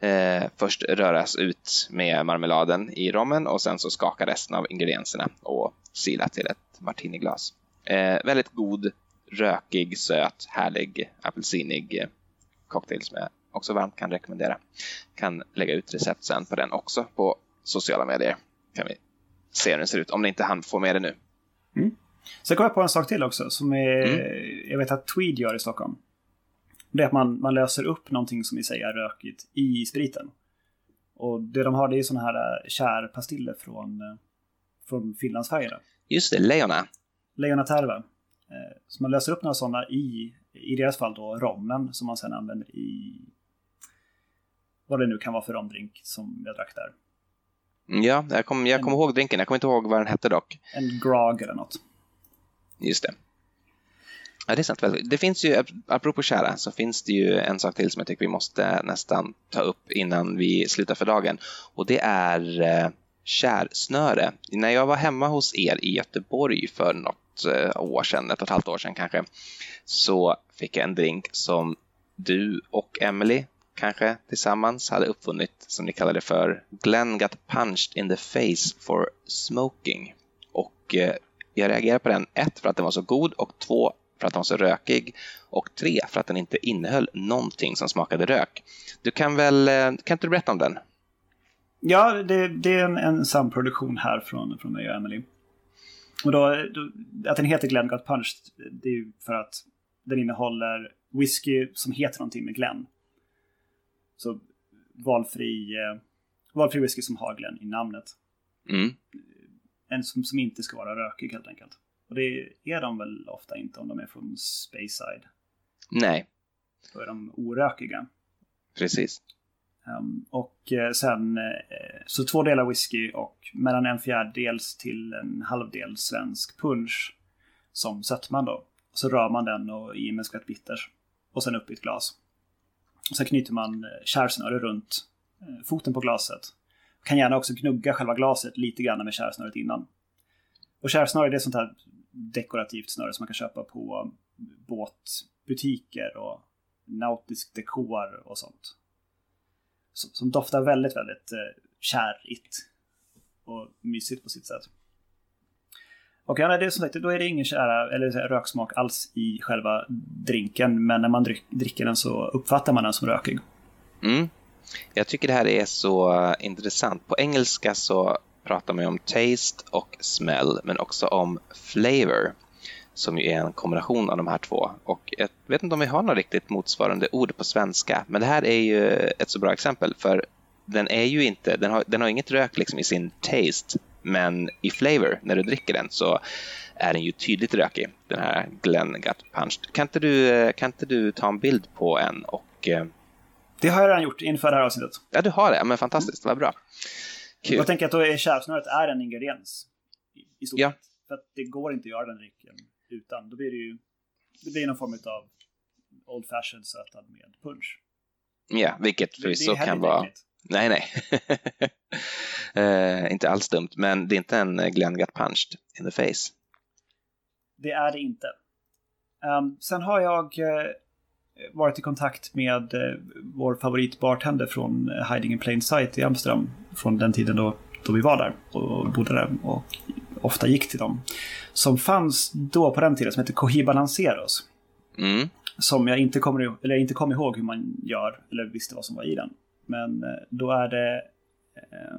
eh, först röras ut med marmeladen i rommen och sen så skaka resten av ingredienserna och sila till ett martiniglas. Eh, väldigt god, rökig, söt, härlig, apelsinig eh, cocktail som jag också varmt kan rekommendera. Kan lägga ut recept sen på den också på sociala medier. Kan vi se hur den ser ut, om ni inte hann få med det nu. Mm. Sen kom jag på en sak till också som är, mm. jag vet att Tweed gör i Stockholm. Det är att man, man löser upp någonting som i sig är rökigt i spriten. Och det de har det är sådana här eh, kärpastiller från, eh, från Finlandsfärgerna. Just det, Leona. Leona Terva. Eh, så man löser upp några sådana i, i deras fall då, rommen som man sedan använder i vad det nu kan vara för romdrink som jag drack där. Ja, jag kommer jag kom ihåg drinken. Jag kommer inte ihåg vad den hette dock. En grog eller något. Just det. Ja, det är sant. Det finns ju, apropå kära, så finns det ju en sak till som jag tycker vi måste nästan ta upp innan vi slutar för dagen. Och det är eh, kärsnöre. När jag var hemma hos er i Göteborg för något eh, år sedan, ett och ett halvt år sedan kanske, så fick jag en drink som du och Emily kanske tillsammans hade uppfunnit som ni kallade för Glenn got punched in the face for smoking. Och eh, jag reagerade på den, ett för att den var så god och två för att den var så rökig och tre för att den inte innehöll någonting som smakade rök. Du kan väl, eh, kan inte du berätta om den? Ja, det, det är en, en samproduktion här från, från mig och Emily. Och då, då, att den heter Glenn Got Punched, det är ju för att den innehåller whisky som heter någonting med Glenn. Så valfri, eh, valfri whisky som har Glenn i namnet. Mm. En som, som inte ska vara rökig helt enkelt. Och det är de väl ofta inte om de är från Speyside. Nej. Då är de orökiga. Precis. Um, och eh, sen eh, så två delar whisky och mellan en fjärdedels till en halvdel svensk punch som sötman då. Så rör man den och i med en skvätt bitters. Och sen upp i ett glas. Och sen knyter man eh, kärsnöre runt foten på glaset. Kan gärna också gnugga själva glaset lite grann med kärsnöret innan. Och kärsnöre det är sånt här dekorativt snöre som man kan köpa på båtbutiker och nautisk dekor och sånt som, som doftar väldigt, väldigt eh, kärigt och mysigt på sitt sätt. Och ja, det är som sagt, då är det ingen kära, eller röksmak alls i själva drinken, men när man dricker den så uppfattar man den som rökig. Mm. Jag tycker det här är så eh, intressant. På engelska så pratar man om taste och smell, men också om flavor som ju är en kombination av de här två. Och jag vet inte om vi har något riktigt motsvarande ord på svenska, men det här är ju ett så bra exempel för den är ju inte, den har, den har inget rök liksom i sin taste, men i flavor, när du dricker den, så är den ju tydligt rökig, den här Glen Gut Punch. Kan inte du, kan inte du ta en bild på en och... Eh, det har jag redan gjort inför det här avsnittet. Ja, du har det. Men fantastiskt, mm. vad bra. Kul. Jag tänker att då är kärsnöret är en ingrediens i, i stort ja. För att det går inte att göra den drycken utan. Då blir det ju det blir någon form av Old Fashioned sötad med punch. Ja, vilket förvisso kan vara... Nej, nej. uh, inte alls dumt, men det är inte en Glenn Got Punched in the face. Det är det inte. Um, sen har jag uh, varit i kontakt med uh, vår favoritbartender från Hiding in Plain Sight i Amsterdam från den tiden då, då vi var där och bodde där och ofta gick till dem. Som fanns då på den tiden som hette Cohiba Lanceros. Mm. Som jag inte kommer, eller inte kom ihåg hur man gör, eller visste vad som var i den. Men eh, då är det eh,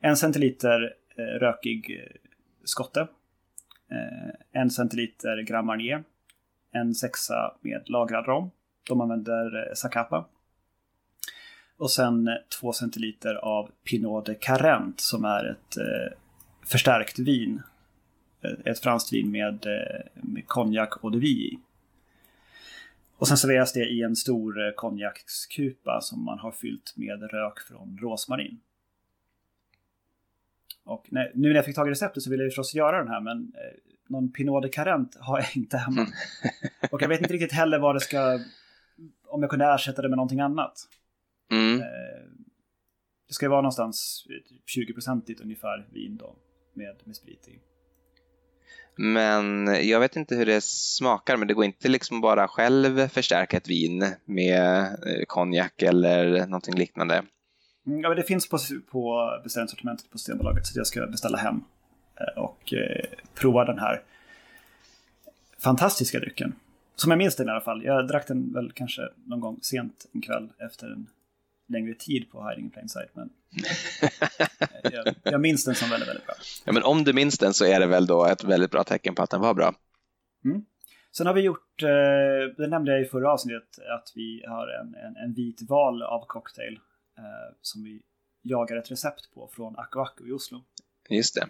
en centiliter eh, rökig eh, skotte. Eh, en centiliter Grand Marnier. En sexa med lagrad rom. De använder eh, Zacapa. Och sen eh, två centiliter av Pinot de Carent som är ett eh, förstärkt vin. Ett franskt vin med, med konjak och de vie i. Och sen serveras det i en stor konjakskupa som man har fyllt med rök från rosmarin. Och när, nu när jag fick tag i receptet så ville jag förstås göra den här men eh, någon Pinot de Carent har jag inte hemma. Mm. och jag vet inte riktigt heller vad det ska, om jag kunde ersätta det med någonting annat. Mm. Eh, det ska ju vara någonstans 20-procentigt ungefär vin då med, med sprit i. Men jag vet inte hur det smakar, men det går inte liksom bara själv förstärka ett vin med eh, konjak eller någonting liknande. Mm, ja, men det finns på, på beställningssortimentet på Systembolaget så jag ska beställa hem och eh, prova den här fantastiska drycken. Som jag minns den i alla fall. Jag drack den väl kanske någon gång sent en kväll efter en längre tid på Hiding in Plain Sight. Men jag, jag, minns den som väldigt, väldigt bra. Ja, men om du minns den så är det väl då ett väldigt bra tecken på att den var bra. Mm. Sen har vi gjort, eh, det nämnde jag i förra avsnittet, att vi har en, en, en vit val av cocktail eh, som vi jagar ett recept på från Aku Aku i Oslo. Just det.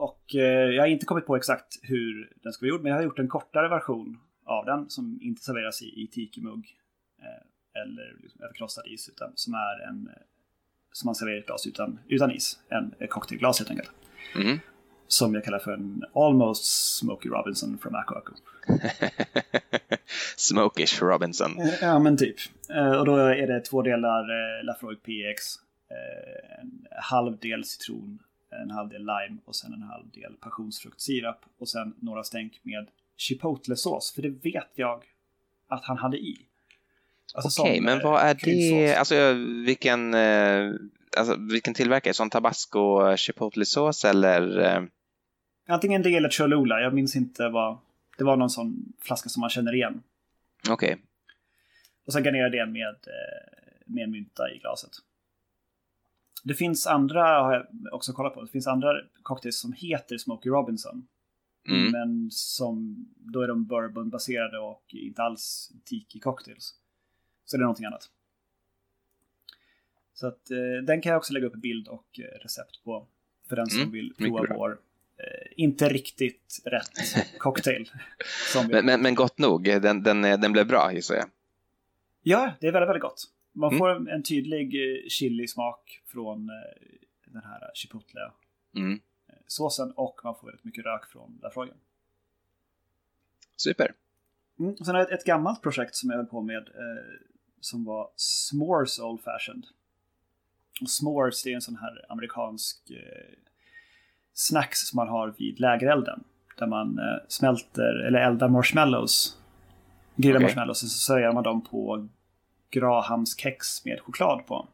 Och eh, jag har inte kommit på exakt hur den ska vara gjord, men jag har gjort en kortare version av den som inte serveras i, i tiki-mugg eh, eller liksom överkrossad is, utan som är en eh, som man serverar i ett glas utan, utan is. En, en cocktailglas helt enkelt. Mm. Som jag kallar för en almost Smokey Robinson från Aku Aku. Smokish Robinson. Ja, men typ. Och då är det två delar Lafroig PX, en halv del citron, en halv del lime och sen en halv del passionsfruktsirap och sen några stänk med chipotle-sås. För det vet jag att han hade i. Alltså Okej, men vad är det? Alltså vilken, eh, alltså, vilken tillverkare? Som tabasco chipotle-sås eller? Eh? Antingen det eller Cholula. Jag minns inte vad. Det var någon sån flaska som man känner igen. Okej. Och sen garnerar det med, eh, med mynta i glaset. Det finns andra, har jag också kollat på, det finns andra cocktails som heter Smokey Robinson. Mm. Men som, då är de bourbonbaserade och inte alls tiki cocktails. Så det är någonting annat. Så att eh, den kan jag också lägga upp bild och eh, recept på. För den som mm, vill prova vår eh, inte riktigt rätt cocktail. men, men, men, gott nog, den, den, den blev bra gissar jag. Ja, det är väldigt, väldigt gott. Man mm. får en tydlig eh, chili-smak från eh, den här chipotle-såsen mm. och man får väldigt mycket rök från lafroigen. Super. Mm. Sen har jag ett, ett gammalt projekt som jag höll på med eh, som var S'mores Old Fashioned. Och s'mores det är en sån här amerikansk eh, snacks som man har vid lägerelden. Där man eh, smälter, eller eldar marshmallows. Grillar okay. marshmallows och så serverar man dem på Grahams kex med choklad på.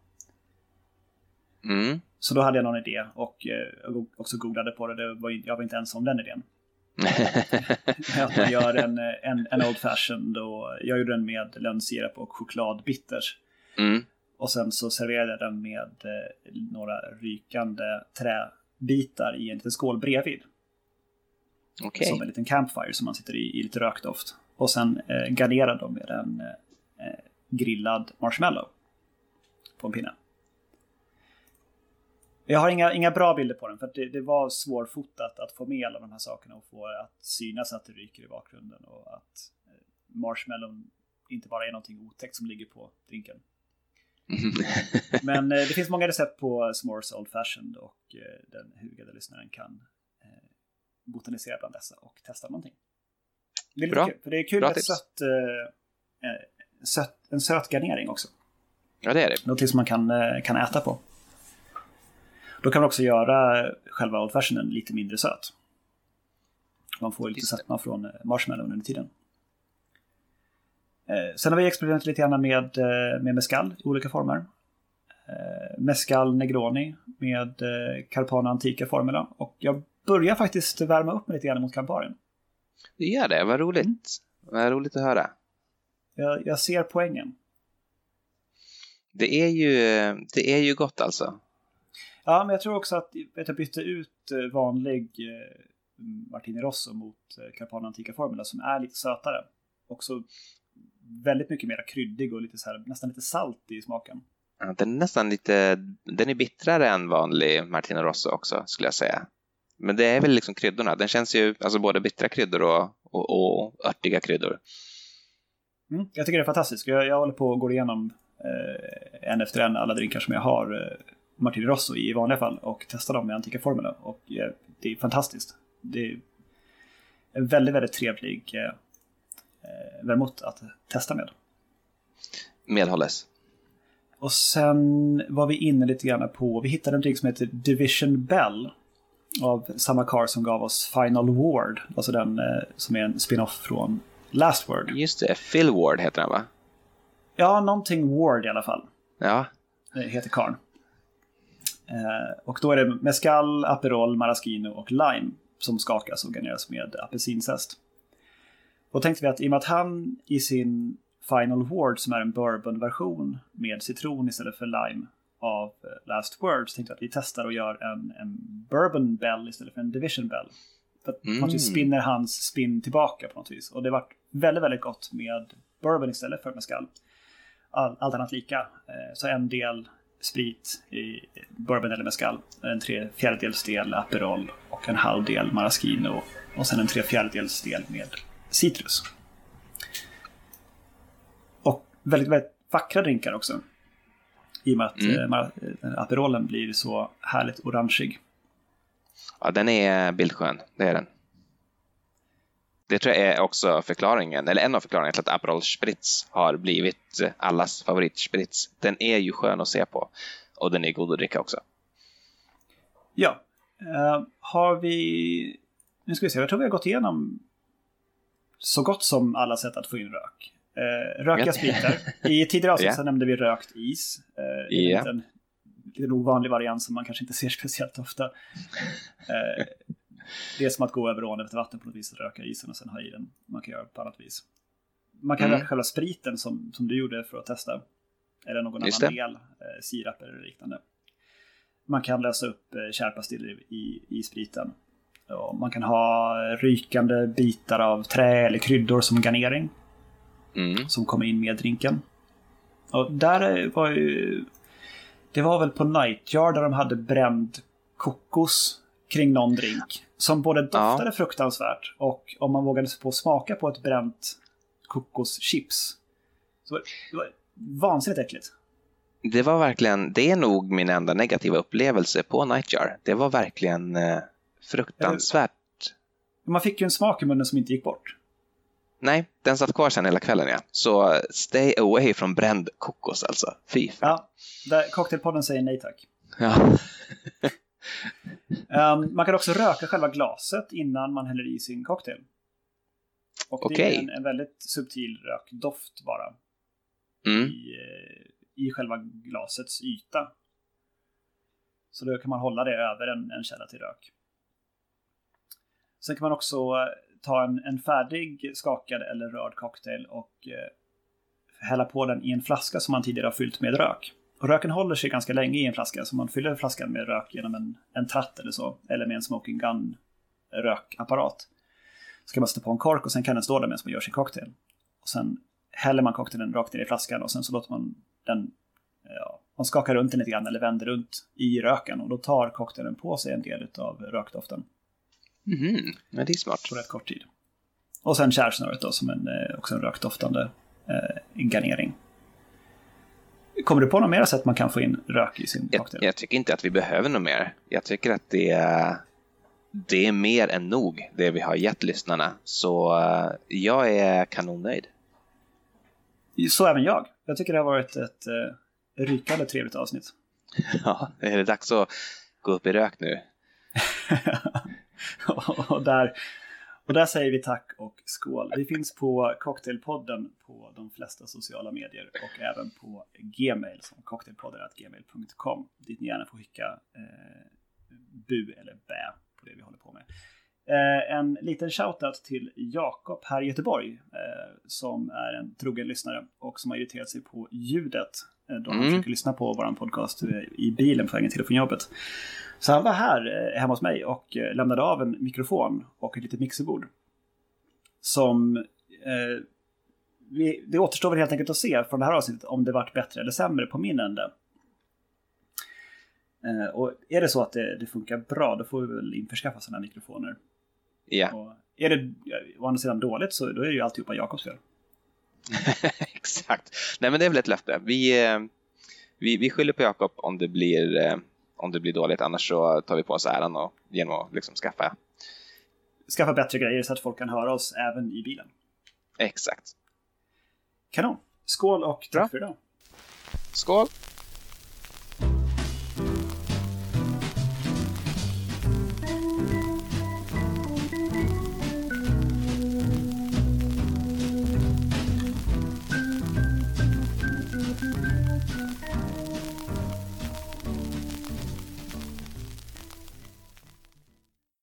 Mm. Så då hade jag någon idé och eh, också googlade på det. det var, jag var inte ensam om den idén. att man gör en, en, en Old Fashioned och jag gjorde den med lönnsirap och chokladbitters. Mm. Och sen så serverade jag den med eh, några rykande trä, marshmallowbitar i en liten skål bredvid. Okay. Som en liten campfire som man sitter i, i lite rökdoft. Och sen eh, garnerar de med en eh, grillad marshmallow på en pinne. Jag har inga, inga bra bilder på den för det, det var svårfotat att få med alla de här sakerna och få att synas att det ryker i bakgrunden och att eh, marshmallown inte bara är någonting otäckt som ligger på drinken. Men eh, det finns många recept på S'mores Old Fashioned och eh, den hugade lyssnaren kan botanisera bland dessa och testa någonting. Det är Bra. Kul, för det är kul med sött, eh, eh, sött, en söt garnering också. Ja, det är det. Någonting som man kan, eh, kan äta på. Då kan man också göra själva Old Fashioned lite mindre söt. Man får lite sötma från marshmallowen under tiden. Eh, sen har vi experimenterat lite grann med, eh, med mescal i olika former. Eh, mescal Negroni med eh, Carpana Antica Formula. Och jag börjar faktiskt värma upp mig lite grann mot Camparin. Det gör det, vad roligt. Mm. Vad roligt att höra. Jag, jag, ser poängen. Det är, ju, det är ju gott alltså. Ja, men jag tror också att jag bytte ut eh, vanlig eh, Martini Rosso mot Carpana Antica Formula som är lite sötare. Också väldigt mycket mer kryddig och lite så här, nästan lite salt i smaken. Ja, den är nästan lite, den är bittrare än vanlig Martino Rosso också skulle jag säga. Men det är väl liksom kryddorna, den känns ju, alltså både bittra kryddor och, och, och örtiga kryddor. Mm, jag tycker det är fantastiskt. Jag, jag håller på att gå igenom eh, en efter en alla drinkar som jag har eh, Martini Rosso i, vanliga fall och testa dem med Antika Formula. Och eh, det är fantastiskt. Det är en väldigt, väldigt trevlig eh, eh, vermouth att testa med. Medhålles. Och sen var vi inne lite grann på, vi hittade en drink som heter Division Bell av samma kar som gav oss Final Ward, alltså den eh, som är en spin-off från Last Word. Just det, Phil Ward heter den va? Ja, någonting Ward i alla fall. Ja. Det heter karn. Eh, och då är det mescal, Aperol, maraschino och lime som skakas och garneras med apelsinzest. Då tänkte vi att i och med att han i sin Final Ward, som är en bourbon-version med citron istället för lime av eh, Last Words, tänkte vi att vi testar och gör en, en Bourbon Bell istället för en Division Bell. För mm. man spinner hans spin tillbaka på något vis. Och det var väldigt, väldigt gott med bourbon istället för mescal. All, allt annat lika. Eh, så en del sprit i bourbon eller mescal, en tre fjärdedels del Aperol och en halv del maraschino och sen en tre fjärdedels del med citrus. Och väldigt, väldigt vackra drinkar också. I och med att mm. äh, Aperolen blir så härligt orangeig. Ja, den är bildskön, det är den. Det tror jag är också förklaringen, eller en av förklaringarna till att Aperol Spritz har blivit allas favoritspritz. Den är ju skön att se på och den är god att dricka också. Ja. Uh, har vi... Nu ska vi se, jag tror vi har gått igenom så gott som alla sätt att få in rök. Eh, rökiga spritar. I tidigare avsnitt yeah. så nämnde vi rökt is. Eh, yeah. en, en ovanlig variant som man kanske inte ser speciellt ofta. Eh, det är som att gå över ån efter vatten på något vis och röka isen och sen ha i den. Man kan göra på annat vis. Man kan mm. röka själva spriten som, som du gjorde för att testa. Eller någon Just annan det. del, eh, sirap eller liknande. Man kan lösa upp eh, kärpastiller i, i spriten. Ja, man kan ha rykande bitar av trä eller kryddor som garnering. Mm. Som kommer in med drinken. Och där var ju... Det var väl på Nightjar där de hade bränd kokos kring någon drink. Som både doftade ja. fruktansvärt och om man vågade sig på att smaka på ett bränt kokoschips. Så det var vansinnigt äckligt. Det var verkligen, det är nog min enda negativa upplevelse på Nightjar. Det var verkligen eh, Fruktansvärt. Man fick ju en smak i munnen som inte gick bort. Nej, den satt kvar sen hela kvällen ja. Så stay away från bränd kokos alltså. Fy fan. Ja, cocktailpodden säger nej tack. Ja. um, man kan också röka själva glaset innan man häller i sin cocktail. Och okay. det är en, en, väldigt subtil rökdoft bara. Mm. I, eh, I själva glasets yta. Så då kan man hålla det över en, en källa till rök. Sen kan man också eh, ta en, en färdig skakad eller rörd cocktail och eh, hälla på den i en flaska som man tidigare har fyllt med rök. Och röken håller sig ganska länge i en flaska, så man fyller flaskan med rök genom en, en tratt eller så, eller med en smoking gun rökapparat. Så kan man sätta på en kork och sen kan den stå där medan man gör sin cocktail. Och sen häller man cocktailen rakt ner i flaskan och sen så låter man den, ja, man skakar runt den lite grann eller vänder runt i röken och då tar cocktailen på sig en del av rökdoften. Mm, ja, det är smart. På rätt kort tid. Och sen kärsnöret då som en, eh, också en rökdoftande eh, garnering. Kommer du på något mer sätt man kan få in rök i sin cocktail? Jag, jag tycker inte att vi behöver något mer. Jag tycker att det är, det är mer än nog det vi har gett lyssnarna. Så uh, jag är kanonnöjd. Så även jag. Jag tycker det har varit ett uh, rykande trevligt avsnitt. ja, är det dags att gå upp i rök nu? och där och där säger vi tack och skål. Vi finns på Cocktailpodden på de flesta sociala medier och även på Gmail som cocktailpodden.gmail.com dit ni gärna får skicka eh, bu eller bä på det vi håller på med. Eh, en liten shoutout till Jakob här i Göteborg eh, som är en trogen lyssnare och som har irriterat sig på ljudet då han mm. försöker lyssna på vår podcast eh, i bilen på vägen till och från jobbet. Så han var här eh, hemma hos mig och eh, lämnade av en mikrofon och ett litet mixerbord. Som eh, vi, det återstår väl helt enkelt att se från det här avsnittet om det varit bättre eller sämre på min ände. Eh, och är det så att det, det, funkar bra då får vi väl införskaffa sådana här mikrofoner. Ja. Och är det å andra sidan dåligt så då är det ju alltihopa Jakobs fel. Exakt. Nej men det är väl ett löfte. Vi, eh, vi, vi skyller på Jakob om det blir om det blir dåligt. Annars så tar vi på oss äran och, genom att liksom skaffa skaffa bättre grejer så att folk kan höra oss även i bilen. Exakt. Kanon. Skål och tack Bra. för idag. Skål!